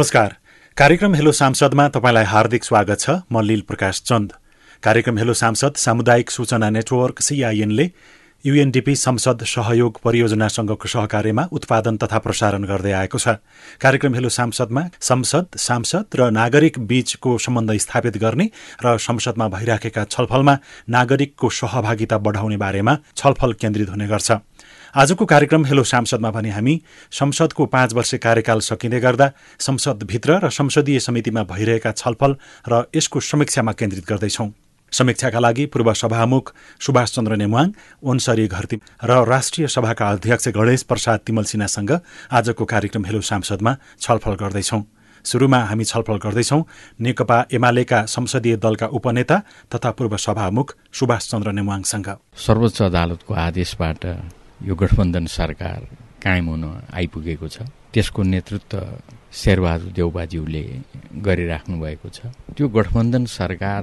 नमस्कार। कार्यक्रम हेलो सांसदमा तपाईँलाई हार्दिक स्वागत छ। म लील प्रकाश चन्द। कार्यक्रम हेलो सांसद सामुदायिक सूचना नेटवर्क सिआइएनले युएनडिपी संसद सहयोग परियोजनासँगको सहकार्यमा उत्पादन तथा प्रसारण गर्दै आएको छ। कार्यक्रम हेलो सांसदमा संसद सांसद र नागरिक बीचको सम्बन्ध स्थापित गर्ने र संसदमा भइराखेका छलफलमा नागरिकको सहभागिता बढाउने बारेमा छलफल केन्द्रित हुने गर्छ। आजको कार्यक्रम हेलो सांसदमा भने हामी संसदको पाँच वर्ष कार्यकाल सकिँदै गर्दा संसदभित्र र संसदीय समितिमा भइरहेका छलफल र यसको समीक्षामा केन्द्रित गर्दैछौँ। समीक्षाका लागि पूर्व सभामुख सुभाष चन्द्र नेमुवाङ ओन्सरी घरती र राष्ट्रिय सभाका अध्यक्ष गणेश प्रसाद तिमल सिन्हासँग आजको कार्यक्रम हेलो सांसदमा छलफल गर्दैछौँ। सुरुमा हामी छलफल गर्दैछौँ नेकपा एमालेका संसदीय दलका उपनेता तथा पूर्व सभामुख सुभाष चन्द्र नेमुवाङसँग सर्वोच्च अदालतको आदेशबाट यो गठबन्धन सरकार कायम हुन आइपुगेको छ। त्यसको नेतृत्व शेरबहादुर देउबाज्यूले गरिराख्नु भएको छ। त्यो गठबन्धन सरकार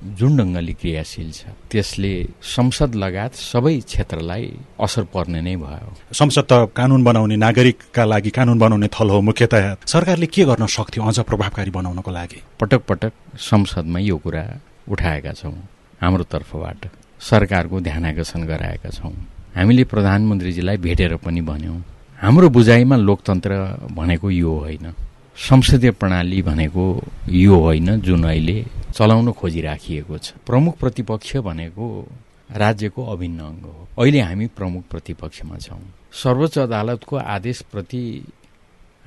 जुन ढङ्गले क्रियाशील छ त्यसले संसद लगायत सबै क्षेत्रलाई असर पर्ने नै भयो। संसद त कानून बनाउने नागरिकका लागि कानून बनाउने थल हो मुख्यतया। सरकारले के गर्न सक्थ्यो अझ प्रभावकारी बनाउनको लागि? पटक पटक संसदमा यो कुरा उठाएका छौँ। हाम्रो तर्फबाट सरकारको ध्यान आकर्षण गराएका छौँ। हामीले प्रधानमन्त्रीजीलाई भेटेर पनि भन्यौँ हाम्रो बुझाइमा लोकतन्त्र भनेको यो होइन। संसदीय प्रणाली भनेको यो होइन जुन अहिले चलाउन खोजिराखिएको छ। प्रमुख प्रतिपक्ष भनेको राज्यको अभिन्न अङ्ग हो। अहिले हामी प्रमुख प्रतिपक्षमा छौँ। सर्वोच्च अदालतको आदेशप्रति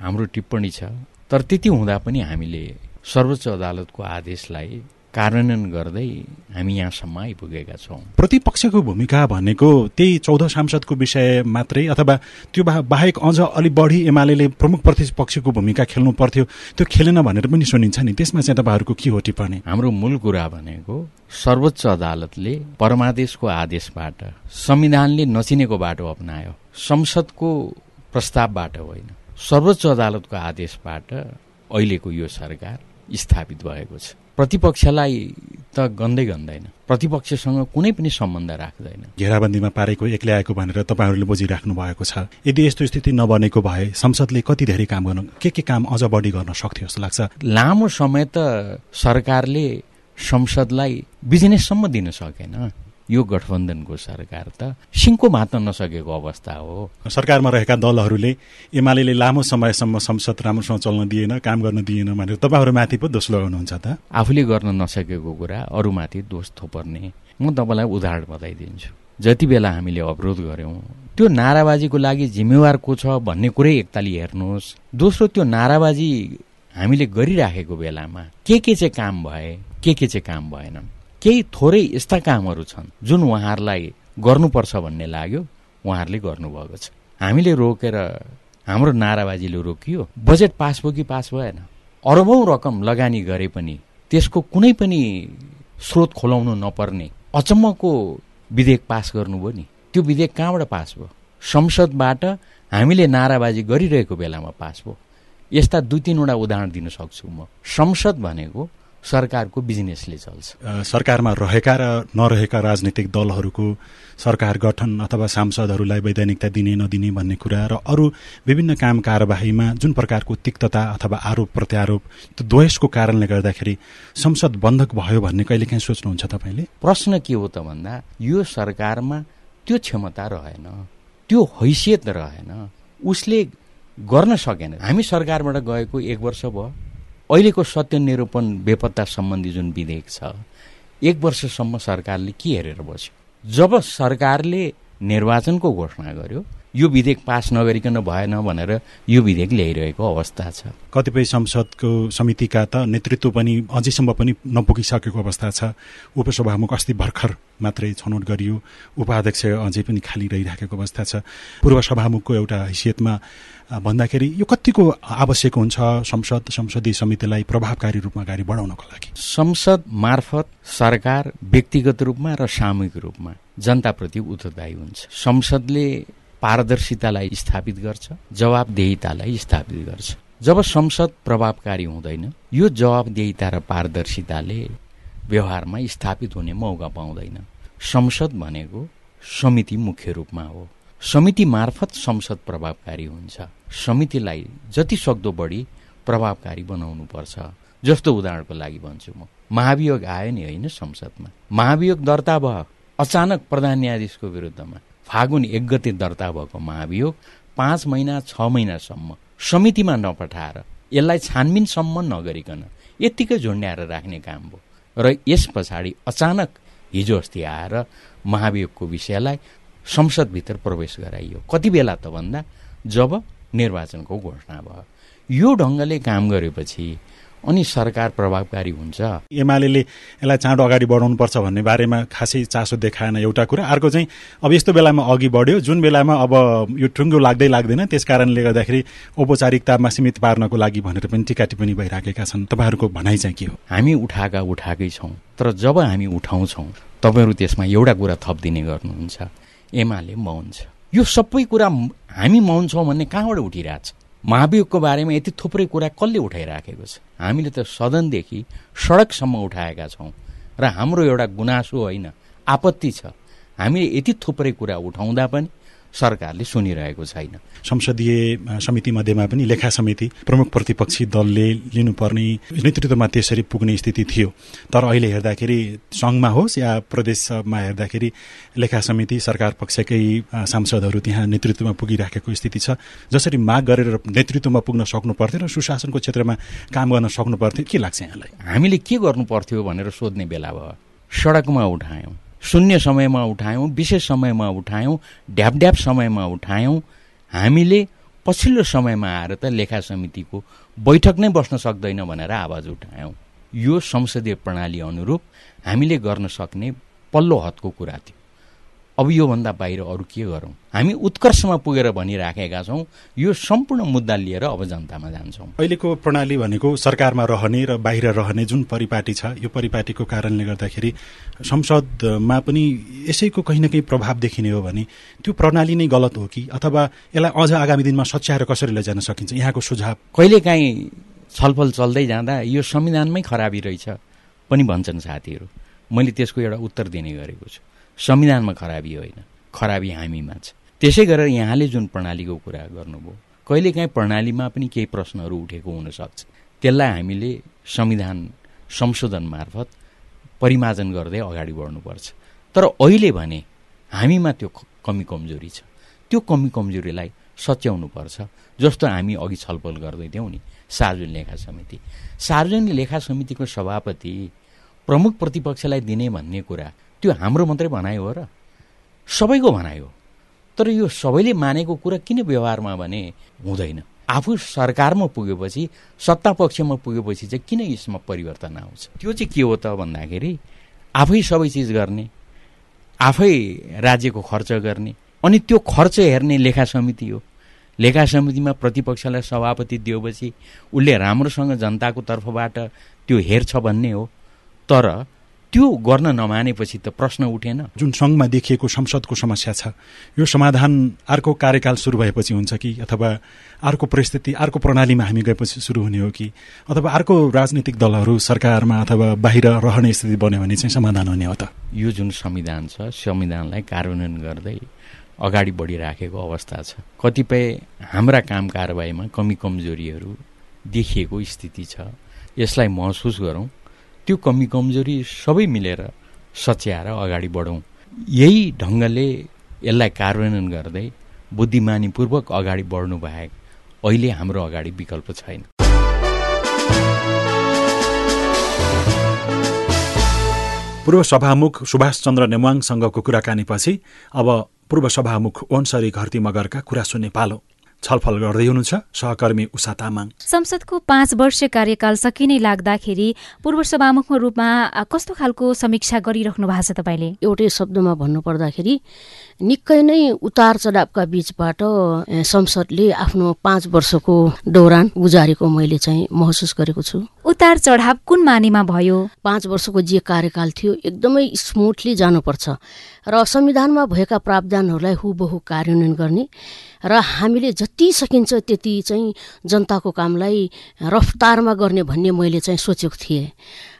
हाम्रो टिप्पणी छ। तर त्यति हुँदा पनि हामीले सर्वोच्च अदालतको आदेशलाई कार्यान्वयन गर्दै हामी यहाँसम्म आइपुगेका छौँ। प्रतिपक्षको भूमिका भनेको त्यही चौध सांसदको विषय मात्रै अथवा त्यो बाहेक अझ अलिक बढी एमाले प्रमुख प्रतिपक्षको भूमिका खेल्नु पर्थ्यो त्यो खेलेन भनेर पनि सुनिन्छ नि। त्यसमा चाहिँ तपाईँहरूको के हो टिप्पणी? हाम्रो मूल कुरा भनेको सर्वोच्च अदालतले परमादेशको आदेशबाट संविधानले नचिनेको बाटो अप्नायो। संसदको प्रस्तावबाट होइन। सर्वोच्च अदालतको आदेशबाट अहिलेको यो सरकार स्थापित भएको छ। प्रतिपक्षलाई त गन्दै गन्दैन। प्रतिपक्षसँग कुनै पनि सम्बन्ध राख्दैन। घेराबन्दीमा पारेको एक्लै आएको भनेर तपाईँहरूले बुझिराख्नु भएको छ। यदि यस्तो स्थिति नबनेको भए संसदले कति धेरै काम गर्नु के के काम अझ बढी गर्न सक्थ्यो जस्तो लाग्छ? लामो समय त सरकारले संसदलाई बिजनेससम्म दिन सकेन। यो गठबन्धनको सरकार त सिङ्को भाँच्न नसकेको अवस्था हो। सरकारमा रहेका दलहरूले एमाले लामो समयसम्म संसद राम्रोसँग चल्न दिएन काम गर्न दिएन भनेर तपाईँहरूमाथि पो दोष लगाउनुहुन्छ त। आफूले गर्न नसकेको कुरा अरूमाथि दोष थोपर्ने। म तपाईँलाई उदाहरण बताइदिन्छु। जति बेला हामीले अवरोध गऱ्यौँ त्यो नाराबाजीको लागि जिम्मेवार को छ भन्ने कुरै एकतालि हेर्नुहोस्। दोस्रो त्यो नाराबाजी हामीले गरिराखेको बेलामा के के चाहिँ काम भए के के चाहिँ काम भएन केही थोरै यस्ता कामहरू छन् जुन उहाँहरूलाई गर्नुपर्छ भन्ने लाग्यो उहाँहरूले गर्नुभएको छ। हामीले रोकेर हाम्रो नाराबाजीले रोकियो। बजेट पास भयो कि पास भएन? अरबौँ रकम लगानी गरे पनि त्यसको कुनै पनि स्रोत खोलाउनु नपर्ने अचम्मको विधेयक पास गर्नुभयो नि। त्यो विधेयक कहाँबाट पास भयो? संसदबाट हामीले नाराबाजी गरिरहेको बेलामा पास भयो। यस्ता दुई तिनवटा उदाहरण दिन सक्छु म। संसद भनेको सरकारको बिजनेसले चल्छ। सरकारमा रहेका र नरहेका राजनीतिक दलहरूको सरकार गठन अथवा सांसदहरूलाई वैधानिकता दिने नदिने भन्ने कुरा र अरू विभिन्न काम कारवाहीमा जुन प्रकारको तिक्तता अथवा आरोप प्रत्यारोप त्यो द्वेषको कारणले गर्दाखेरि संसद बन्धक भयो भन्ने कहिले काहीँ सोच्नुहुन्छ तपाईँले? प्रश्न के हो त भन्दा यो सरकारमा त्यो क्षमता रहेन त्यो हैसियत रहेन उसले गर्न सकेन। हामी सरकारबाट गएको एक वर्ष भयो। अहिलेको सत्य निरूपण बेपत्ता सम्बन्धी जुन विधेयक छ एक वर्षसम्म सरकारले के हेरेर बस्यो? जब सरकारले निर्वाचनको घोषणा गर्यो यो विधेयक पास नगरिकन भएन भनेर यो विधेयक ल्याइरहेको अवस्था छ। कतिपय संसदको समितिका त नेतृत्व पनि अझैसम्म पनि नपुगिसकेको अवस्था छ। उपसभामुख अस्ति भर्खर मात्रै छनौट गरियो। उपाध्यक्ष अझै पनि खाली रहिराखेको अवस्था छ। पूर्व सभामुखको एउटा हैसियतमा भन्दाखेरि यो कतिको आवश्यक हुन्छ संसद संसदीय समितिलाई प्रभावकारी रूपमा अगाडि बढाउनको लागि? संसद मार्फत सरकार व्यक्तिगत रूपमा र सामूहिक रूपमा जनताप्रति उत्तरदायी हुन्छ। संसदले पारदर्शितालाई स्थापित गर्छ जवाबदेहितालाई स्थापित गर्छ। जब संसद प्रभावकारी हुँदैन यो जवाबदेहिता र पारदर्शिताले व्यवहारमा स्थापित हुने मौका पाउँदैन। संसद भनेको समिति मुख्य रूपमा हो। समिति मार्फत संसद प्रभावकारी हुन्छ। समितिलाई जति सक्दो बढी प्रभावकारी बनाउनुपर्छ जस्तो उदाहरणको लागि भन्छु म। महाभियोग आयो नि होइन संसदमा। महाभियोग दर्ता भयो। अचानक प्रधान न्यायाधीशको विरुद्धमा। फागुन एक गते दर्ता भएको महाभियोग पाँच महिना छ महिनासम्म समितिमा नपठाएर यसलाई छानबिनसम्म नगरिकन यत्तिकै झुन्ड्याएर राख्ने काम भयो र यस पछाडि अचानक हिजो अस्ति आएर महाभियोगको विषयलाई संसदभित्र प्रवेश गराइयो। कति बेला त भन्दा जब निर्वाचनको घोषणा भयो। यो ढङ्गले काम गरेपछि अनि सरकार प्रभावकारी हुन्छ। एमाले यसलाई चाँडो अगाडि बढाउनुपर्छ भन्ने बारेमा खासै चासो देखाएन एउटा कुरा। अर्को चाहिँ अब यस्तो बेलामा अघि बढ्यो। जुन बेलामा अब यो ठुङ्गो लाग्दै लाग्दैन त्यस कारणले गर्दाखेरि औपचारिकतामा सीमित पार्नको लागि भनेर पनि टिका टिप्पणी भइराखेका छन्। तपाईँहरूको भनाइ चाहिँ के हो? हामी उठाएका उठाएकै छौँ तर जब हामी उठाउँछौँ तपाईँहरू त्यसमा एउटा कुरा थपिदिने गर्नुहुन्छ। एमाले मौन छ। यो सबै कुरा हामी मौन छौँ भन्ने कहाँबाट उठिरहेछ? महाभियोगको बारेमा यति थुप्रै कुरा कसले उठाइराखेको छ? हामीले त सदनदेखि सडकसम्म उठाएका छौँ र हाम्रो एउटा गुनासो होइन आपत्ति छ। हामीले यति थुप्रै कुरा उठाउँदा पनि सरकारले सुनिरहेको छैन। संसदीय समिति मध्येमा पनि लेखा समिति प्रमुख प्रतिपक्षी दलले लिनुपर्ने नेतृत्वमा त्यसरी पुग्ने स्थिति थियो। तर अहिले हेर्दाखेरि सङ्घमा होस् या प्रदेशमा हेर्दाखेरि लेखा समिति सरकार पक्षकै सांसदहरू त्यहाँ नेतृत्वमा पुगिराखेको स्थिति छ। जसरी माग गरेर नेतृत्वमा पुग्न सक्नु पर्थ्यो र सुशासनको क्षेत्रमा काम गर्न सक्नु पर्थ्यो के लाग्छ यहाँलाई? हामीले के गर्नु पर्थ्यो भनेर सोध्ने बेला भयो। सडकमा उठायौँ। शून्य समयमा उठायौँ विशेष समयमा उठायौँ ढ्याप ढ्याप समयमा उठायौँ। हामीले पछिल्लो समयमा आएर त लेखा समितिको बैठक नै बस्न सक्दैन भनेर आवाज उठायौँ। यो संसदीय प्रणाली अनुरूप हामीले गर्न सक्ने पल्लो हदको कुरा थियो। अब योभन्दा बाहिर अरू के गरौँ? हामी उत्कर्षमा पुगेर भनिराखेका छौँ यो सम्पूर्ण मुद्दा लिएर अब जनतामा जान्छौँ। अहिलेको प्रणाली भनेको सरकारमा रहने र बाहिर रहने जुन परिपाटी छ यो परिपाटीको कारणले गर्दाखेरि संसदमा पनि यसैको कहीँ न कहीँ प्रभाव देखिने हो भने त्यो प्रणाली नै गलत हो कि? अथवा यसलाई अझ आगामी दिनमा सच्याएर कसरी लैजान सकिन्छ? यहाँको सुझाव? कहिलेकाहीँ छलफल चल्दै जाँदा यो संविधानमै खराबी रहेछ पनि भन्छन् साथीहरू। मैले त्यसको एउटा उत्तर दिने गरेको छु। संविधानमा खराबी होइन। खराबी हामीमा छ। त्यसै गरेर यहाँले जुन प्रणालीको कुरा गर्नुभयो कहिलेकाहीँ प्रणालीमा पनि केही प्रश्नहरू उठेको हुनसक्छ। त्यसलाई हामीले संविधान संशोधन मार्फत परिमार्जन गर्दै अगाडि बढ्नुपर्छ। तर अहिले भने हामीमा त्यो कमी कमजोरी छ। त्यो कमी कमजोरीलाई सच्याउनुपर्छ जस्तो हामी अघि छलफल गर्दै थियौँ नि सार्वजनिक लेखा समिति। सार्वजनिक लेखा समितिको सभापति प्रमुख प्रतिपक्षलाई दिने भन्ने कुरा त्यो हाम्रो मात्रै भनाइ हो र सबैको भनाइ हो। तर यो सबैले मानेको कुरा किन व्यवहारमा भने हुँदैन। आफू सरकारमा पुगेपछि सत्ता पक्षमा पुगेपछि चाहिँ किन यसमा परिवर्तन आउँछ? त्यो चाहिँ के हो त भन्दाखेरि आफै सबै चिज गर्ने आफै राज्यको खर्च गर्ने अनि त्यो खर्च हेर्ने लेखा समिति हो। लेखा समितिमा प्रतिपक्षलाई सभापति दिएपछि उसले राम्रोसँग जनताको तर्फबाट त्यो हेर्छ भन्ने हो। तर त्यो गर्न नमानेपछि त प्रश्न उठेन। जुन सङ्घमा देखिएको संसदको समस्या छ यो समाधान अर्को कार्यकाल सुरु भएपछि हुन्छ कि अथवा अर्को परिस्थिति अर्को प्रणालीमा हामी गएपछि सुरु हुने हो कि अथवा अर्को राजनीतिक दलहरू सरकारमा अथवा बाहिर रहने स्थिति बन्यो भने चाहिँ समाधान हुने हो त। यो जुन संविधान छ संविधानलाई कार्यान्वयन गर्दै अगाडि बढिराखेको अवस्था छ। कतिपय हाम्रा काम कारवाहीमा कमी कमजोरीहरू देखिएको स्थिति छ। यसलाई महसुस गरौँ। त्यो कमी कमजोरी सबै मिलेर सच्याएर अगाडि बढौँ। यही ढङ्गले यसलाई कार्यान्वयन गर्दै बुद्धिमानीपूर्वक अगाडि बढ्नु बाहेक अहिले हाम्रो अगाडि विकल्प छैन। पूर्व सभामुख सुभाष चन्द्र नेवाङसँगको कुराकानीपछि अब पूर्व सभामुख ओन्सरी घरती मगरका कुरा सुन्ने पालो। छलफल गर्दै हुनुहुन्छ सहकर्मी उषा तामाङ। संसदको पाँच वर्ष कार्यकाल सकिने लाग्दाखेरि पूर्व सभामुखको रूपमा कस्तो खालको समीक्षा गरिराख्नु भएको छ तपाईँले? एउटै शब्दमा भन्नुपर्दाखेरि निकै नै उतार चढावका बीचबाट संसदले आफ्नो पाँच वर्षको दौरान गुजारेको मैले चाहिँ महसुस गरेको छु। उतार चढाव कुन मानेमा भयो? पाँच वर्षको जे कार्यकाल थियो एकदमै स्मुथली जानुपर्छ र संविधानमा भएका प्रावधानहरूलाई हुबहु कार्यान्वयन गर्ने र हामीले जति सकिन्छ त्यति चाहिँ जनताको कामलाई रफ्तारमा गर्ने भन्ने मैले चाहिँ सोचेको थिएँ।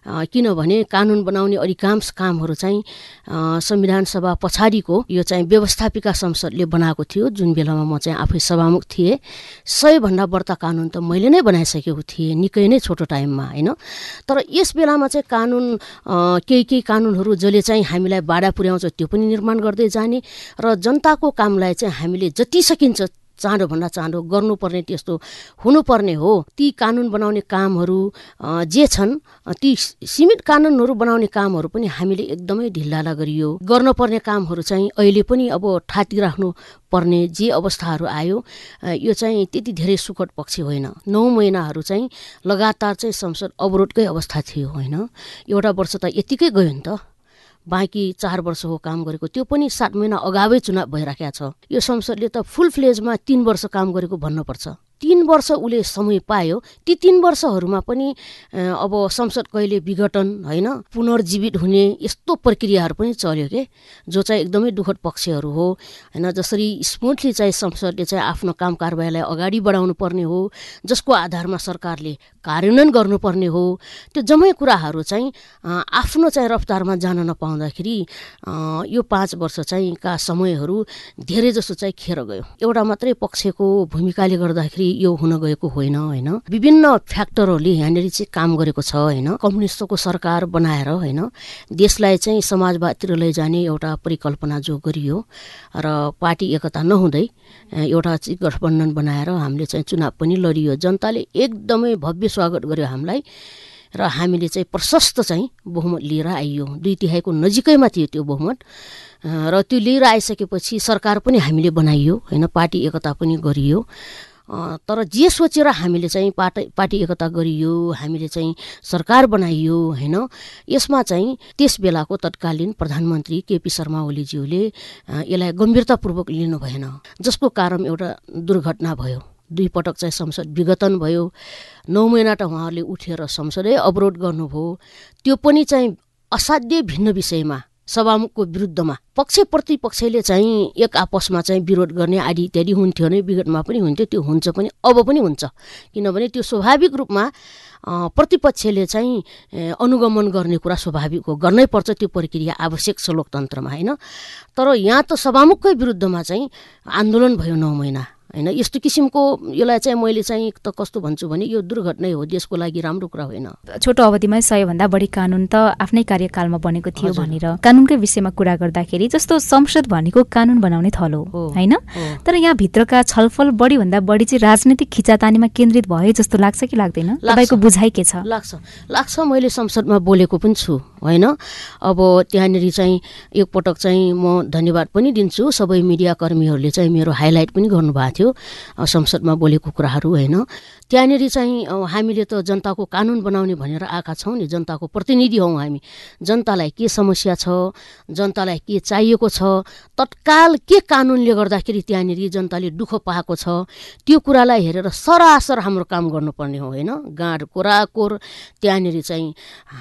किनभने कानुन बनाउने अधिकांश कामहरू चाहिँ संविधान सभा पछाडिको यो चाहिँ व्यवस्थापिका संसदले बनाएको थियो। जुन बेलामा म चाहिँ आफै सभामुख थिएँ। सयभन्दा बढ्ता कानुन त मैले नै बनाइसकेको थिएँ निकै नै छोटो टाइममा होइन? तर यस बेलामा चाहिँ कानुन केही केही कानुनहरू जसले चाहिँ हामीलाई बाधा पुर्याउँछ त्यो पनि निर्माण गर्दै जाने र जनताको कामलाई चाहिँ हामीले जति सकिन्छ चाँडोभन्दा चाँडो गर्नुपर्ने त्यस्तो हुनुपर्ने हो। ती कानुन बनाउने कामहरू जे छन् ती सीमित कानुनहरू बनाउने कामहरू पनि हामीले एकदमै ढिल्लाला गरियो। गर्नुपर्ने कामहरू चाहिँ अहिले पनि अब राख्नु पर्ने जे अवस्थाहरू आयो यो चाहिँ त्यति धेरै सुखद पक्ष होइन। नौ महिनाहरू चाहिँ लगातार चाहिँ संसद अवरोधकै अवस्था थियो होइन। एउटा वर्ष त यतिकै गयो नि त। बाँकी चार वर्षको काम गरेको त्यो पनि सात महिना अगावै चुनाव भइराखेको छ। यो संसदले त फुल फ्लेजमा तिन वर्ष काम गरेको भन्नुपर्छ। तिन वर्ष उसले समय पायो। ती तिन वर्षहरूमा पनि अब संसद कहिले विघटन होइन पुनर्जीवित हुने यस्तो प्रक्रियाहरू पनि चल्यो के जो चाहिँ एकदमै दुःखद पक्षहरू हो होइन जसरी स्मुथली चाहिँ संसदले चाहिँ आफ्नो काम कारबाहीलाई अगाडि बढाउनु पर्ने हो जसको आधारमा सरकारले कार्यान्वयन गर्नुपर्ने हो त्यो जम्मै कुराहरू चाहिँ आफ्नो चाहिँ रफ्तारमा जान नपाउँदाखेरि यो पाँच वर्ष चाहिँ का समयहरू धेरै जसो चाहिँ खेर गयो। एउटा मात्रै पक्षको भूमिकाले गर्दाखेरि यो हुन गएको होइन होइन। विभिन्न फ्याक्टरहरूले यहाँनिर चाहिँ काम गरेको छ होइन। कम्युनिस्टको सरकार बनाएर होइन देशलाई चाहिँ समाजवादतिर लैजाने एउटा परिकल्पना जो गरियो र पार्टी एकता नहुँदै एउटा चाहिँ गठबन्धन बनाएर हामीले चाहिँ चुनाव पनि लडियो। जनताले एकदमै भव्य स्वागत गर्यो हामीलाई र हामीले चाहिँ प्रशस्त चाहिँ बहुमत लिएर आइयो। दुई तिहाईको नजिकैमा थियो त्यो बहुमत र त्यो लिएर आइसकेपछि सरकार पनि हामीले बनाइयो होइन पार्टी एकता पनि गरियो। तर जे सोचेर हामीले चाहिँ पार्टी पार्टी एकता गरियो हामीले चाहिँ सरकार बनाइयो होइन? यसमा चाहिँ त्यस बेलाको तत्कालीन प्रधानमन्त्री केपी शर्मा ओलीज्यूले यसलाई गम्भीरतापूर्वक लिनु भएन। जसको कारण एउटा दुर्घटना भयो। दुई पटक चाहिँ संसद विघटन भयो। नौ महिना त उहाँहरूले उठेर संसदै अवरोध गर्नुभयो। त्यो पनि चाहिँ असाध्यै भिन्न विषयमा सभामुखको विरुद्धमा पक्ष प्रतिपक्षले चाहिँ एक आपसमा चाहिँ विरोध गर्ने आदि इत्यादि हुन्थ्यो नै विगतमा पनि हुन्थ्यो त्यो हुन्छ पनि अब पनि हुन्छ। किनभने त्यो स्वाभाविक रूपमा प्रतिपक्षले चाहिँ अनुगमन गर्ने कुरा स्वाभाविक हो गर्नै पर्छ त्यो प्रक्रिया आवश्यक छ लोकतन्त्रमा होइन? तर यहाँ त सभामुखकै विरुद्धमा चाहिँ आन्दोलन भयो नौ महिना। होइन? यस्तो किसिमको यसलाई चाहिँ मैले चाहिँ त कस्तो भन्छु भने यो दुर्घटनै हो देशको लागि राम्रो कुरा होइन। छोटो अवधिमै सयभन्दा बढी कानुन त आफ्नै कार्यकालमा बनेको थियो भनेर। कानुनकै विषयमा कुरा गर्दाखेरि जस्तो संसद भनेको कानुन बनाउने थलो होइन? तर यहाँ भित्रका छलफल बढीभन्दा बढी चाहिँ राजनैतिक खिचातानीमा केन्द्रित भयो जस्तो लाग्छ कि लाग्दैन? तपाईँको बुझाइ के छ? लाग्छ। लाग्छ मैले संसदमा बोलेको पनि छु। होइन? अब त्यहाँनिर चाहिँ एकपटक चाहिँ म धन्यवाद पनि दिन्छु। सबै मिडियाकर्मीहरूले चाहिँ मेरो हाइलाइट पनि गर्नुभएको थियो संसदमा बोलेको कुराहरू होइन? त्यहाँनिर चाहिँ हामीले त जनताको कानुन बनाउने भनेर आएका छौँ नि जनताको प्रतिनिधि हौँ हामी। जनतालाई के समस्या छ? जनतालाई के चाहिएको छ? तत्काल के कानुनले गर्दाखेरि त्यहाँनिर जनताले दुःख पाएको छ? त्यो कुरालाई हेरेर सरासर हाम्रो काम गर्नुपर्ने हो होइन? गाँड कोराकोर त्यहाँनिर चाहिँ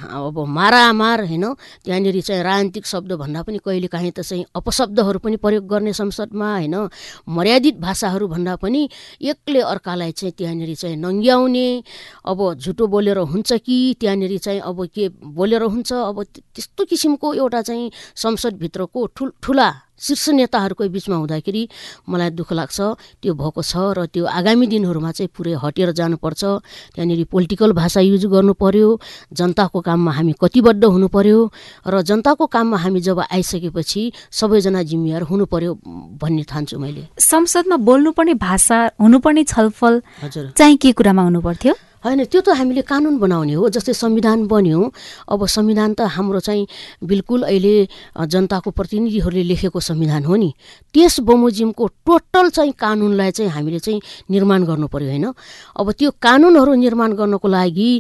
अब मारामार होइन त्यहाँनिर चाहिँ राजनीतिक शब्द भन्दा पनि कहिले काहीँ त चाहिँ अपशब्दहरू पनि प्रयोग गर्ने संसदमा होइन मर्यादित भाषाहरू भन्दा पनि एकले अर्कालाई चाहिँ त्यहाँनिर चाहिँ नङ्ग्याउने अब झुटो बोलेर हुन्छ कि त्यहाँनिर चाहिँ अब के बोलेर हुन्छ अब त्यस्तो किसिमको एउटा चाहिँ संसदभित्रको ठुल ठुला शीर्ष नेताहरूकै बिचमा हुँदाखेरि मलाई दुःख लाग्छ त्यो भएको छ र त्यो आगामी दिनहरूमा चाहिँ पुरै हटेर जानुपर्छ। त्यहाँनिर पोलिटिकल भाषा युज गर्नु पर्यो जनताको काममा हामी कतिबद्ध हुनु पर्यो र जनताको काममा हामी जब आइसकेपछि सबैजना जिम्मेवार हुनु पर्यो भन्ने ठान्छु मैले। संसदमा बोल्नुपर्ने भाषा हुनुपर्ने छलफल हजुर। चाहिँ के कुरामा हुनु पर्थ्यो होइन त्यो त हामीले कानुन बनाउने हो जस्तै संविधान बन्यो। अब संविधान त हाम्रो चाहिँ बिल्कुल अहिले जनताको प्रतिनिधिहरूले लेखेको संविधान हो नि। त्यस बमोजिमको टोटल चाहिँ कानुनलाई चाहिँ हामीले चाहिँ निर्माण गर्नु पर्यो होइन। अब त्यो कानुनहरू निर्माण गर्नको लागि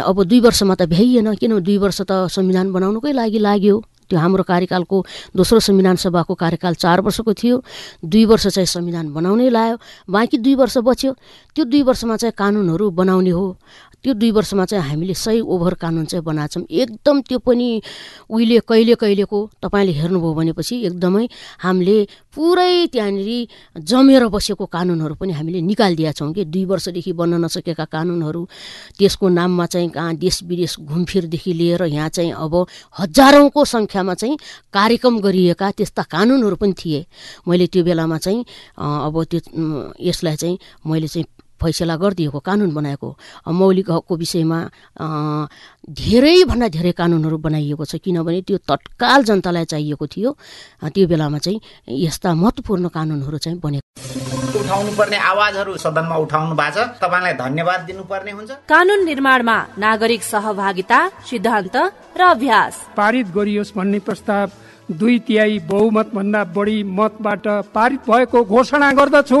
अब दुई वर्षमा त भ्याइएन किन दुई वर्ष त संविधान बनाउनुकै लागि लाग्यो। त्यो हाम्रो कार्यकालको दोस्रो संविधान सभाको कार्यकाल चार वर्षको थियो। दुई वर्ष चाहिँ संविधान बनाउनै लायो। बाँकी दुई वर्ष बच्यो। त्यो दुई वर्षमा चाहिँ कानुनहरू बनाउने हो। त्यो दुई वर्षमा चाहिँ हामीले सही ओभर कानुन चाहिँ बनाएको छौँ। एकदम त्यो पनि उहिले कहिले कहिलेको तपाईँले हेर्नुभयो भनेपछि एकदमै हामीले पुरै त्यहाँनिर जमेर बसेको कानुनहरू पनि हामीले निकालिदिएका छौँ कि। दुई वर्षदेखि बन्न नसकेका कानुनहरू त्यसको नाममा चाहिँ कहाँ देश विदेश घुमफिरदेखि लिएर यहाँ चाहिँ अब हजारौँको सङ्ख्यामा चाहिँ कार्यक्रम गरिएका त्यस्ता कानुनहरू पनि थिए। मैले त्यो बेलामा चाहिँ अब त्यो यसलाई चाहिँ मैले चाहिँ फैसला गरिदिएको कानुन बनाएको मौलिक हकको विषयमा धेरैभन्दा धेरै कानुनहरू बनाइएको छ। किनभने त्यो तत्काल जनतालाई चाहिएको थियो। त्यो बेलामा चाहिँ यस्ता महत्त्वपूर्ण कानुनहरू चाहिँ बनेको उठाउनु पर्ने आवाजहरू सदनमा उठाउनु भएको छ। तपाईँलाई धन्यवाद दिनुपर्ने हुन्छ। कानुन निर्माणमा नागरिक सहभागिता सिद्धान्त र अभ्यास। पारित गरियोस् भन्ने प्रस्ताव दुई तिहाई बहुमत भन्दा बढी मतबाट पारित भएको घोषणा गर्दछु।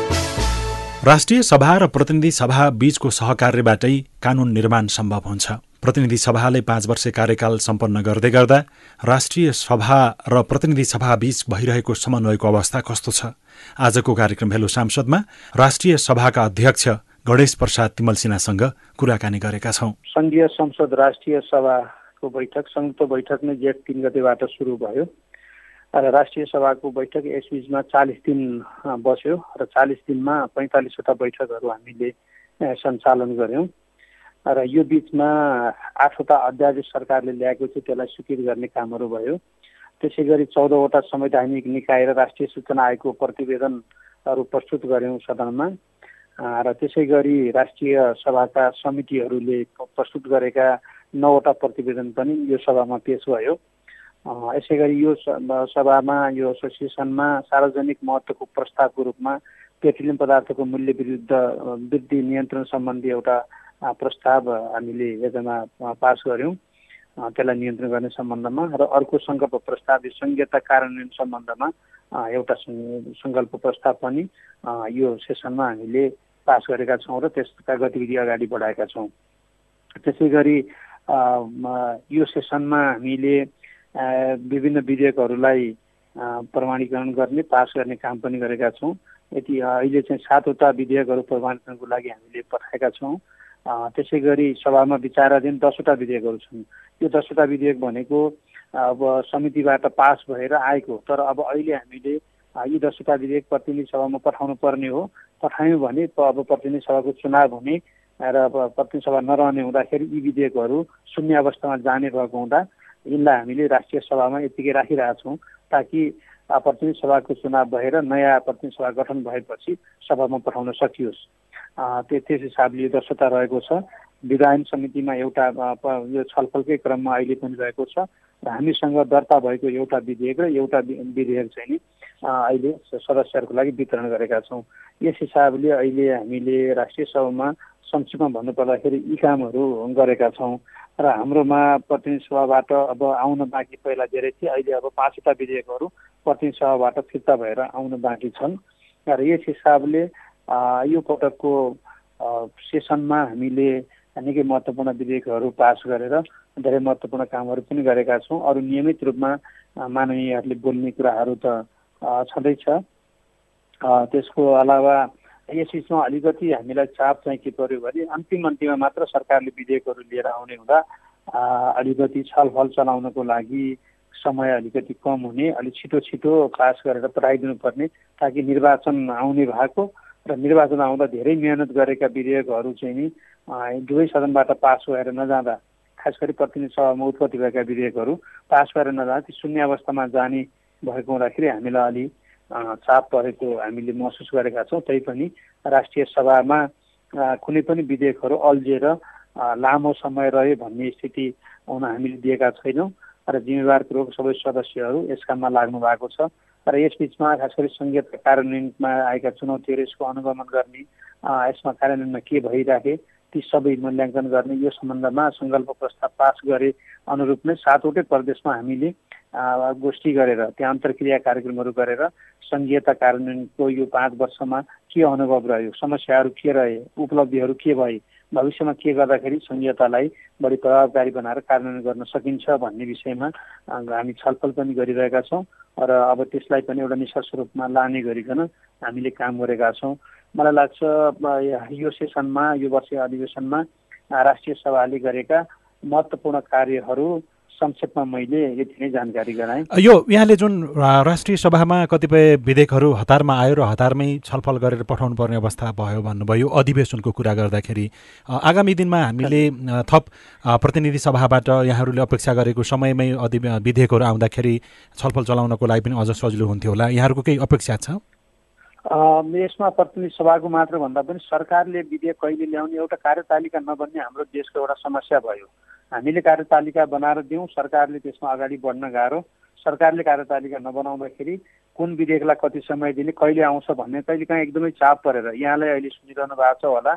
राष्ट्रिय सभा र प्रतिनिधि सभा बीचको सहकार्यबाटै कानून निर्माण सम्भव हुन्छ। प्रतिनिधि सभाले पाँच वर्ष कार्यकाल सम्पन्न गर्दै गर्दा राष्ट्रिय सभा र प्रतिनिधि सभा बीच भइरहेको समन्वयको अवस्था कस्तो छ? आजको कार्यक्रम हेलो सांसदमा राष्ट्रिय सभाका अध्यक्ष गणेश प्रसाद तिमल सिन्हासँग कुराकानी गरेका छौँ। संघीय संसद राष्ट्रिय सभाको बैठक संयुक्त बैठक नै जेठ तिन गतेबाट सुरु भयो। र राष्ट्रिय सभाको बैठक यसबिचमा चालिस दिन बस्यो र चालिस दिनमा पैँतालिसवटा बैठकहरू हामीले सञ्चालन गऱ्यौँ। र यो बिचमा आठवटा अध्यादेश सरकारले ल्याएको थियो त्यसलाई स्वीकृत गर्ने कामहरू भयो। त्यसै गरी चौधवटा संवैधानिक निकाय र राष्ट्रिय सूचना आयोगको प्रतिवेदनहरू प्रस्तुत गऱ्यौँ सदनमा। र त्यसै गरी राष्ट्रिय सभाका समितिहरूले प्रस्तुत गरेका नौवटा प्रतिवेदन पनि यो सभामा पेश भयो। यसै गरी यो सभामा यो एसोसिएसनमा सार्वजनिक महत्त्वको प्रस्तावको रूपमा पेट्रोलियम पदार्थको मूल्य विरुद्ध वृद्धि नियन्त्रण सम्बन्धी एउटा प्रस्ताव हामीले योजना पास गऱ्यौँ। त्यसलाई नियन्त्रण गर्ने सम्बन्धमा र अर्को सङ्कल्प प्रस्ताव सङ्घीयता कार्यान्वयन सम्बन्धमा एउटा सङ्कल्प प्रस्ताव पनि यो सेसनमा हामीले पास गरेका छौँ र त्यसका गतिविधि अगाडि बढाएका छौँ। त्यसै गरी यो सेसनमा हामीले विभिन्न विधेयकहरूलाई प्रमाणीकरण गर्ने पास गर्ने काम पनि गरेका छौँ। यति अहिले चाहिँ सातवटा विधेयकहरू प्रमाणीकरणको लागि हामीले पठाएका छौँ। त्यसै गरी सभामा विचाराधीन दसवटा विधेयकहरू छन्। यो दसवटा विधेयक भनेको अब समितिबाट पास भएर आएको तर अब अहिले हामीले यी दसवटा विधेयक प्रतिनिधि सभामा पठाउनु पर्ने हो। पठायौँ भने अब प्रतिनिधि सभाको चुनाव हुने र अब प्रतिनिधि सभा नरहने हुँदाखेरि यी विधेयकहरू शून्य अवस्थामा जाने भएको हुँदा यिनलाई हामीले राष्ट्रिय सभामा यत्तिकै राखिरहेछौँ ताकि प्रतिनिधि सभाको चुनाव भएर नयाँ प्रतिनिधि सभा गठन भएपछि सभामा पठाउन सकियोस्। त्यस हिसाबले यो दर्शता रहेको छ। विधायन समितिमा एउटा यो छलफलकै क्रममा अहिले पनि रहेको छ र हामीसँग दर्ता भएको एउटा विधेयक र एउटा विधेयक चाहिँ नि अहिले सदस्यहरूको लागि वितरण गरेका छौँ। यस हिसाबले अहिले हामीले राष्ट्रिय सभामा संक्षिप्तमा भन्नुपर्दाखेरि यी कामहरू गरेका छौँ। र हाम्रोमा प्रतिनिधि सभाबाट अब आउन बाँकी पहिला धेरै थिए। अहिले अब पाँचवटा विधेयकहरू प्रतिनिधि सभाबाट फिर्ता भएर आउन बाँकी छन्। र यस हिसाबले यो पटकको सेसनमा हामीले निकै महत्त्वपूर्ण विधेयकहरू पास गरेर धेरै महत्त्वपूर्ण कामहरू पनि गरेका छौँ। अरू नियमित रूपमा मानवीयहरूले बोल्ने कुराहरू त छँदैछ। त्यसको अलावा यस बिचमा अलिकति हामीलाई चाप चाहिँ के पर्यो भने अन्तिम अन्तिममा मात्र सरकारले विधेयकहरू लिएर आउने हुँदा अलिकति छलफल चलाउनको लागि समय अलिकति कम हुने अलिक छिटो छिटो पास गरेर पठाइदिनु पर्ने ताकि निर्वाचन आउने भएको र निर्वाचन आउँदा धेरै मेहनत गरेका विधेयकहरू चाहिँ नि दुवै सदनबाट पास भएर नजाँदा खास गरी प्रतिनिधि सभामा उत्पत्ति भएका विधेयकहरू पास भएर नजाँदा ती शून्य अवस्थामा जाने भएको हुँदाखेरि हामीलाई अलि चाप परेको हामीले महसुस गरेका छौँ। तैपनि राष्ट्रिय सभामा कुनै पनि विधेयकहरू अल्झिएर लामो समय रह्यो भन्ने स्थिति हुन हामीले दिएका छैनौँ र जिम्मेवारपूर्वक सबै सदस्यहरू यस काममा लाग्नु भएको छ र यसबिचमा खास गरी सङ्घीयता कार्यान्वयनमा आएका चुनौतीहरू यसको अनुगमन गर्ने यसमा कार्यान्वयनमा के भइराखे ती सबै मूल्याङ्कन गर्ने यो सम्बन्धमा सङ्कल्प प्रस्ताव पास गरे अनुरूप नै सातवटै प्रदेशमा हामीले गोष्ठी गरेर त्यहाँ अन्तर्क्रिया कार्यक्रमहरू गरेर सङ्घीयता कार्यान्वयनको यो पाँच वर्षमा के अनुभव रह्यो? समस्याहरू के रहे? उपलब्धिहरू के भए? भविष्यमा के गर्दाखेरि सङ्घीयतालाई बढी प्रभावकारी बनाएर कार्यान्वयन गर्न सकिन्छ भन्ने विषयमा हामी छलफल पनि गरिरहेका छौँ र अब त्यसलाई पनि एउटा निष्कर्ष रूपमा लाने गरिकन हामीले काम गरेका छौँ। मलाई लाग्छ यो सेसनमा यो वर्षीय अधिवेशनमा राष्ट्रिय सभाले गरेका महत्त्वपूर्ण कार्यहरू संक्षेपमा मैले यति नै जानकारी गराएँ। यो यहाँले जुन राष्ट्रिय सभामा कतिपय विधेयकहरू हतारमा आयो र हतारमै छलफल गरेर पठाउनु पर्ने अवस्था भयो भन्नुभयो अधिवेशनको कुरा गर्दाखेरि आगामी दिनमा हामीले थप प्रतिनिधि सभाबाट यहाँहरूले अपेक्षा गरेको समयमै अधि विधेयकहरू आउँदाखेरि छलफल चलाउनको लागि पनि अझ सजिलो हुन्थ्यो होला। यहाँहरूको केही अपेक्षा छ? यसमा प्रतिनिधि सभाको मात्र भन्दा पनि सरकारले विधेयक कहिले ल्याउने एउटा कार्यतालिका नबन्ने हाम्रो देशको एउटा समस्या भयो। हामीले कार्यतालिका बनाएर दिउँ सरकारले त्यसमा अगाडि बढ्न गाह्रो। सरकारले कार्यतालिका नबनाउँदाखेरि कुन विधेयकलाई कति समय दिने कहिले आउँछ भन्ने कहिले काहीँ एकदमै चाप परेर यहाँलाई अहिले सुनिरहनु भएको छ होला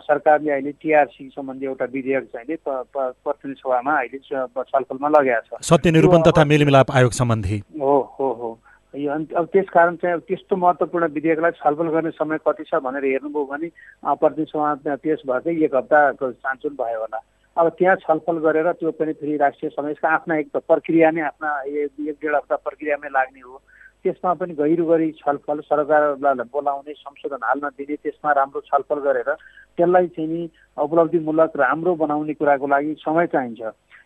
सरकारले अहिले टिआरसी सम्बन्धी एउटा विधेयक चाहिँ प्रतिनिधि सभामा अहिले छलफलमा लगाएको छ। सत्य निरूपण तथा मेलमिलाप आयोग सम्बन्धी। हो हो हो। यो अब त्यस कारण चाहिँ त्यस्तो महत्त्वपूर्ण विधेयकलाई छलफल गर्ने समय कति छ भनेर हेर्नुभयो भने प्रतिनिधि सभा पेस भएकै एक हप्ताको चान्चुन भयो होला। अब त्यहाँ छलफल गरेर त्यो पनि फेरि राष्ट्रिय समावेशका आफ्ना एक प्रक्रिया नै आफ्ना एक डेढ हप्ता प्रक्रियामै लाग्ने हो। त्यसमा पनि गहिरो गरी छलफल सरकारलाई बोलाउने संशोधन हाल्न दिने त्यसमा राम्रो छलफल गरेर त्यसलाई चाहिँ नि उपलब्धिमूलक राम्रो बनाउने कुराको लागि समय चाहिन्छ।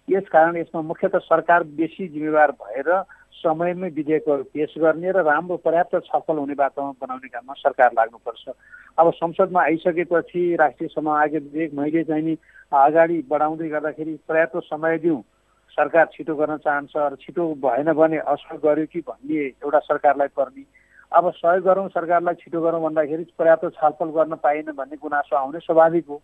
यसकारण यसमा मुख्यतः सरकार बेसी जिम्मेवार भएर समयमै विधेयकहरू पेस गर्ने र राम्रो पर्याप्त छलफल हुने वातावरण बनाउने काममा सरकार लाग्नुपर्छ। अब संसदमा आइसकेपछि राष्ट्रिय आगे विधेयक मैले चाहिँ नि अगाडि बढाउँदै गर्दाखेरि पर्याप्त समय दिउँ। सरकार छिटो गर्न चाहन्छ र छिटो भएन भने असहयोग गर्यो कि भन्ने एउटा सरकारलाई पर्ने। अब सहयोग गरौँ सरकारलाई छिटो गरौँ भन्दाखेरि पर्याप्त छलफल गर्न पाइएन भन्ने गुनासो आउने स्वाभाविक हो।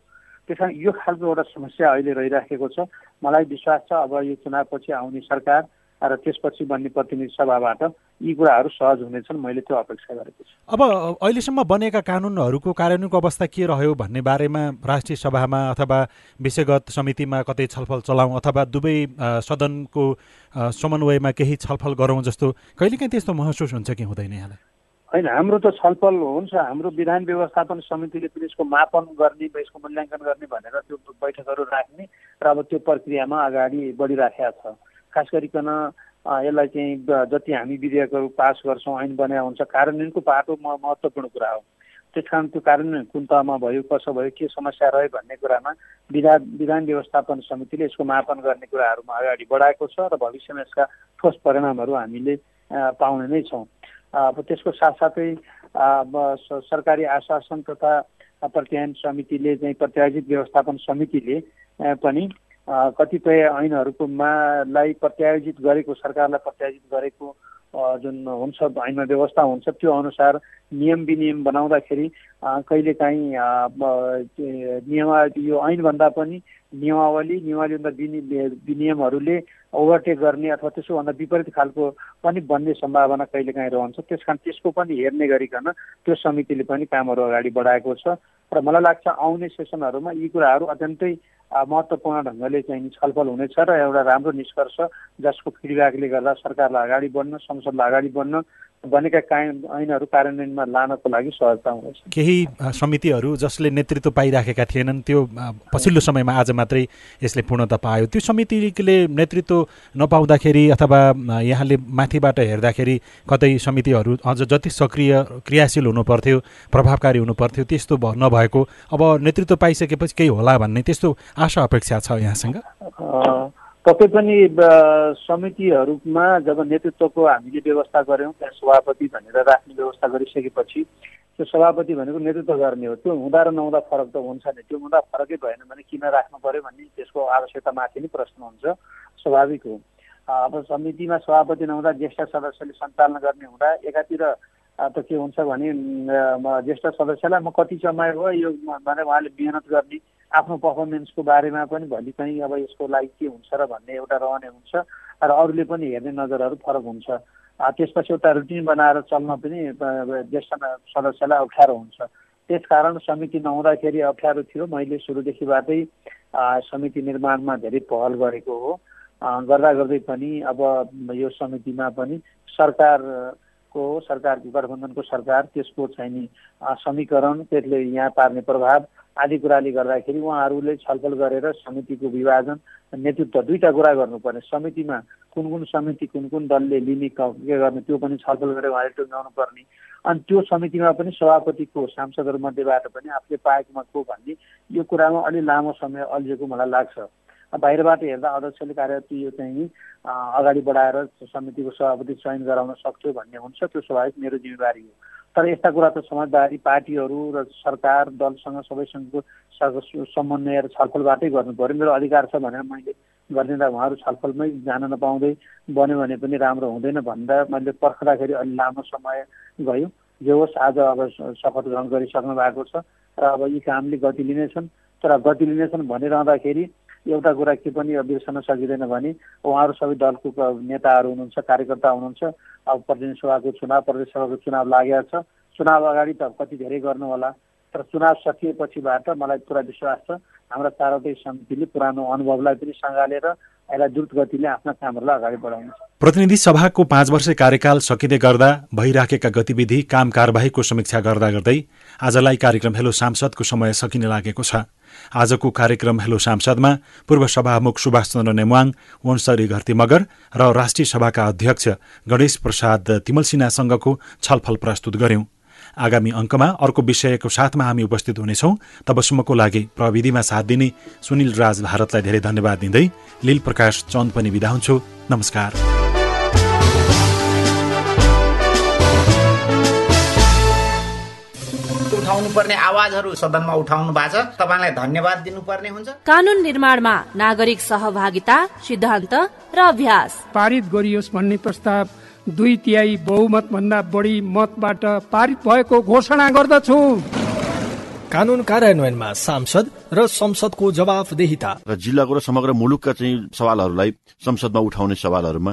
त्यस यो खालको एउटा समस्या अहिले रहिराखेको छ। मलाई विश्वास छ अब यो चुनावपछि आउने सरकार र त्यसपछि बन्ने प्रतिनिधि सभाबाट यी कुराहरू सहज हुनेछन्। मैले त्यो अपेक्षा गरेको छु। अब अहिलेसम्म बनेका कानुनहरूको कार्यान्वयनको अवस्था के रह्यो भन्ने बारेमा राष्ट्रिय सभामा अथवा विषयगत समितिमा कतै छलफल चलाउँ अथवा दुवै सदनको समन्वयमा केही छलफल गरौँ जस्तो कहिलेकाहीँ त्यस्तो महसुस हुन्छ कि हुँदैन यहाँलाई? होइन हाम्रो त छलफल हुन्छ हाम्रो विधान व्यवस्थापन समितिले पनि यसको मापन गर्ने यसको मूल्याङ्कन गर्ने भनेर त्यो बैठकहरू राख्ने र अब त्यो प्रक्रियामा अगाडि बढिराखेका छ। खास गरिकन यसलाई चाहिँ जति हामी विधेयकहरू पास गर्छौँ ऐन बनाए हुन्छ कार्यान्वयनको पाटो महत्त्वपूर्ण कुरा हो। त्यस कारण त्यो कार्यान्वयन कुन तहमा भयो कसो भयो के समस्या रह्यो भन्ने कुरामा विधान विधान व्यवस्थापन समितिले यसको मापन गर्ने कुराहरूमा अगाडि बढाएको छ र भविष्यमा यसका ठोस परिणामहरू हामीले पाउने नै छौँ। अब त्यसको साथसाथै सरकारी आश्वासन तथा प्रत्यायन समितिले चाहिँ प्रत्यायोजित व्यवस्थापन समितिले पनि कतिपय ऐनहरूको मालाई प्रत्यायोजित गरेको सरकारलाई प्रत्यायोजित गरेको जुन हुन्छ ऐनमा व्यवस्था हुन्छ त्यो अनुसार नियम विनियम बनाउँदाखेरि कहिलेकाहीँ नियम यो ऐनभन्दा पनि नियमावली नियमावलीभन्दा विनियमहरूले ओभरटेक गर्ने अथवा त्यसोभन्दा विपरीत खालको पनि बन्ने सम्भावना कहिलेकाहीँ रहन्छ। त्यस कारण त्यसको पनि हेर्ने गरिकन त्यो समितिले पनि कामहरू अगाडि बढाएको छ। र मलाई लाग्छ आउने सेसनहरूमा यी कुराहरू अत्यन्तै महत्त्वपूर्ण ढङ्गले चाहिँ छलफल हुनेछ र एउटा राम्रो निष्कर्ष जसको फिडब्याकले गर्दा सरकारलाई अगाडि बढ्न संसदलाई अगाडि बढ्न बनेका कायम ऐनहरू कार्यान्वयनमा लानको लागि सहजता हुनेछ। केही समितिहरू जसले नेतृत्व पाइराखेका थिएनन् त्यो पछिल्लो समयमा आज मात्रै यसले पूर्णता पायो। त्यो समितिले नेतृत्व नपाउँदाखेरि अथवा यहाँले माथिबाट हेर्दाखेरि कतै समितिहरू अझ जति सक्रिय क्रियाशील हुनुपर्थ्यो प्रभावकारी हुनुपर्थ्यो त्यस्तो नभएको। अब नेतृत्व पाइसकेपछि केही होला भन्ने त्यस्तो आशा अपेक्षा छ यहाँसँग? पक्कै पनि समितिहरूमा जब नेतृत्वको हामीले व्यवस्था गऱ्यौँ त्यहाँ सभापति भनेर राख्ने व्यवस्था गरिसकेपछि त्यो सभापति भनेको नेतृत्व गर्ने हो। त्यो हुँदा र नहुँदा फरक त हुन्छ नि। त्यो हुँदा फरकै भएन भने किन राख्नु पर्यो भन्ने त्यसको आवश्यकतामाथि नै प्रश्न हुन्छ। स्वाभाविक हो। अब समितिमा सभापति नहुँदा ज्येष्ठ सदस्यले सञ्चालन गर्ने हुँदा एकातिर त के हुन्छ भने ज्येष्ठ सदस्यलाई म कति समय भयो यो भनेर उहाँले मेहनत गर्ने आफ्नो पर्फर्मेन्सको बारेमा पनि भोलि चाहिँ अब यसको लागि के हुन्छ र भन्ने एउटा रहने हुन्छ र अरूले पनि हेर्ने नजरहरू फरक हुन्छ। त्यसपछि एउटा रुटिन बनाएर चल्न पनि ज्येष्ठ सदस्यलाई अप्ठ्यारो हुन्छ। त्यसकारण समिति नहुँदाखेरि अप्ठ्यारो थियो। मैले सुरुदेखिबाटै समिति निर्माणमा धेरै पहल गरेको हो। गर्दा गर्दै पनि अब यो समितिमा पनि सरकारको सरकारको गठबन्धनको सरकार त्यसको चाहिँ नि समीकरण त्यसले यहाँ पार्ने प्रभाव आदि कुराले गर्दाखेरि उहाँहरूले छलफल गरेर समितिको विभाजन नेतृत्व दुईवटा कुरा गर्नुपर्ने। समितिमा कुन कुन समिति कुन कुन दलले लिने के गर्ने त्यो पनि छलफल गरेर उहाँले टुङ्गाउनु पर्ने अनि त्यो समितिमा पनि सभापतिको सांसदहरूमध्येबाट पनि आफूले पाएकोमा को भन्ने यो कुरामा अलि लामो समय अल्झेको मलाई लाग्छ। बाहिरबाट हेर्दा अध्यक्षले कार्य यो चाहिँ अगाडि बढाएर समितिको सभापति चयन गराउन सक्थ्यो भन्ने हुन्छ त्यो स्वाभाविक मेरो जिम्मेवारी हो। तर यस्ता कुरा त समझदारी पार्टीहरू र सरकार दलसँग सबैसँगको समन्वय र छलफलबाटै गर्नु पऱ्यो मेरो अधिकार छ भनेर मैले गरिदिँदा उहाँहरू छलफलमै जान नपाउँदै बन्यो भने पनि राम्रो हुँदैन भन्दा मैले पर्खदाखेरि अलि लामो समय गयो। जे होस् आज अब शपथ ग्रहण गरिसक्नु भएको छ। र अब यी कामले गति लिनेछन्। तर गति लिनेछन् भनिरहँदाखेरि एउटा कुरा के पनि बिर्सन सकिँदैन भने उहाँहरू सबै दलको नेताहरू हुनुहुन्छ कार्यकर्ता हुनुहुन्छ अब प्रतिनिधि सभाको चुनाव प्रदेश सभाको चुनाव लागेको छ। चुनाव अगाडि त कति धेरै गर्नु होला तर चुनाव सकिएपछिबाट मलाई पुरा विश्वास छ। हाम्रा चारवटै समितिले पुरानो अनुभवलाई पनि सँगालेर यसलाई द्रुत गतिले आफ्ना कामहरूलाई अगाडि बढाउनु प्रतिनिधि सभाको पाँच वर्ष कार्यकाल सकिँदै गर्दा भइराखेका गतिविधि काम कारवाहीको समीक्षा गर्दा गर्दै आजलाई कार्यक्रम हेलो सांसदको समय सकिने लागेको छ। आजको कार्यक्रम हेलो सांसदमा पूर्व सभामुख सुभाष चन्द्र नेमवाङ वंशरी घरती मगर र राष्ट्रिय सभाका अध्यक्ष गणेश प्रसाद तिमलसिन्हासँगको छलफल प्रस्तुत गर्यौं। आगामी अङ्कमा अर्को विषयको साथमा हामी उपस्थित हुनेछौँ। तबसम्मको लागि प्रविधिमा साथ दिने सुनिल राज भारतलाई धेरै धन्यवाद दिँदै लील प्रकाश चन्द पनि विदा हुन्छु। नमस्कार। उठाउनु पर्ने आवाजहरू सदनमा उठाउनु भएको छ तपाईँलाई धन्यवाद दिनुपर्ने हुन्छ। कानून निर्माणमा नागरिक सहभागिता सिद्धान्त र अभ्यास। पारित गरियोस् भन्ने प्रस्ताव दुई तिहाई बहुमत भन्दा बढी मतबाट पारित भएको घोषणा गर्दछु। कानून कार्यान्वयनमा सांसद र संसदको जवाफदेहिता। र जिल्लाको र समग्र मुलुकका चाहिँ सवालहरूलाई संसदमा उठाउने सवालहरूमा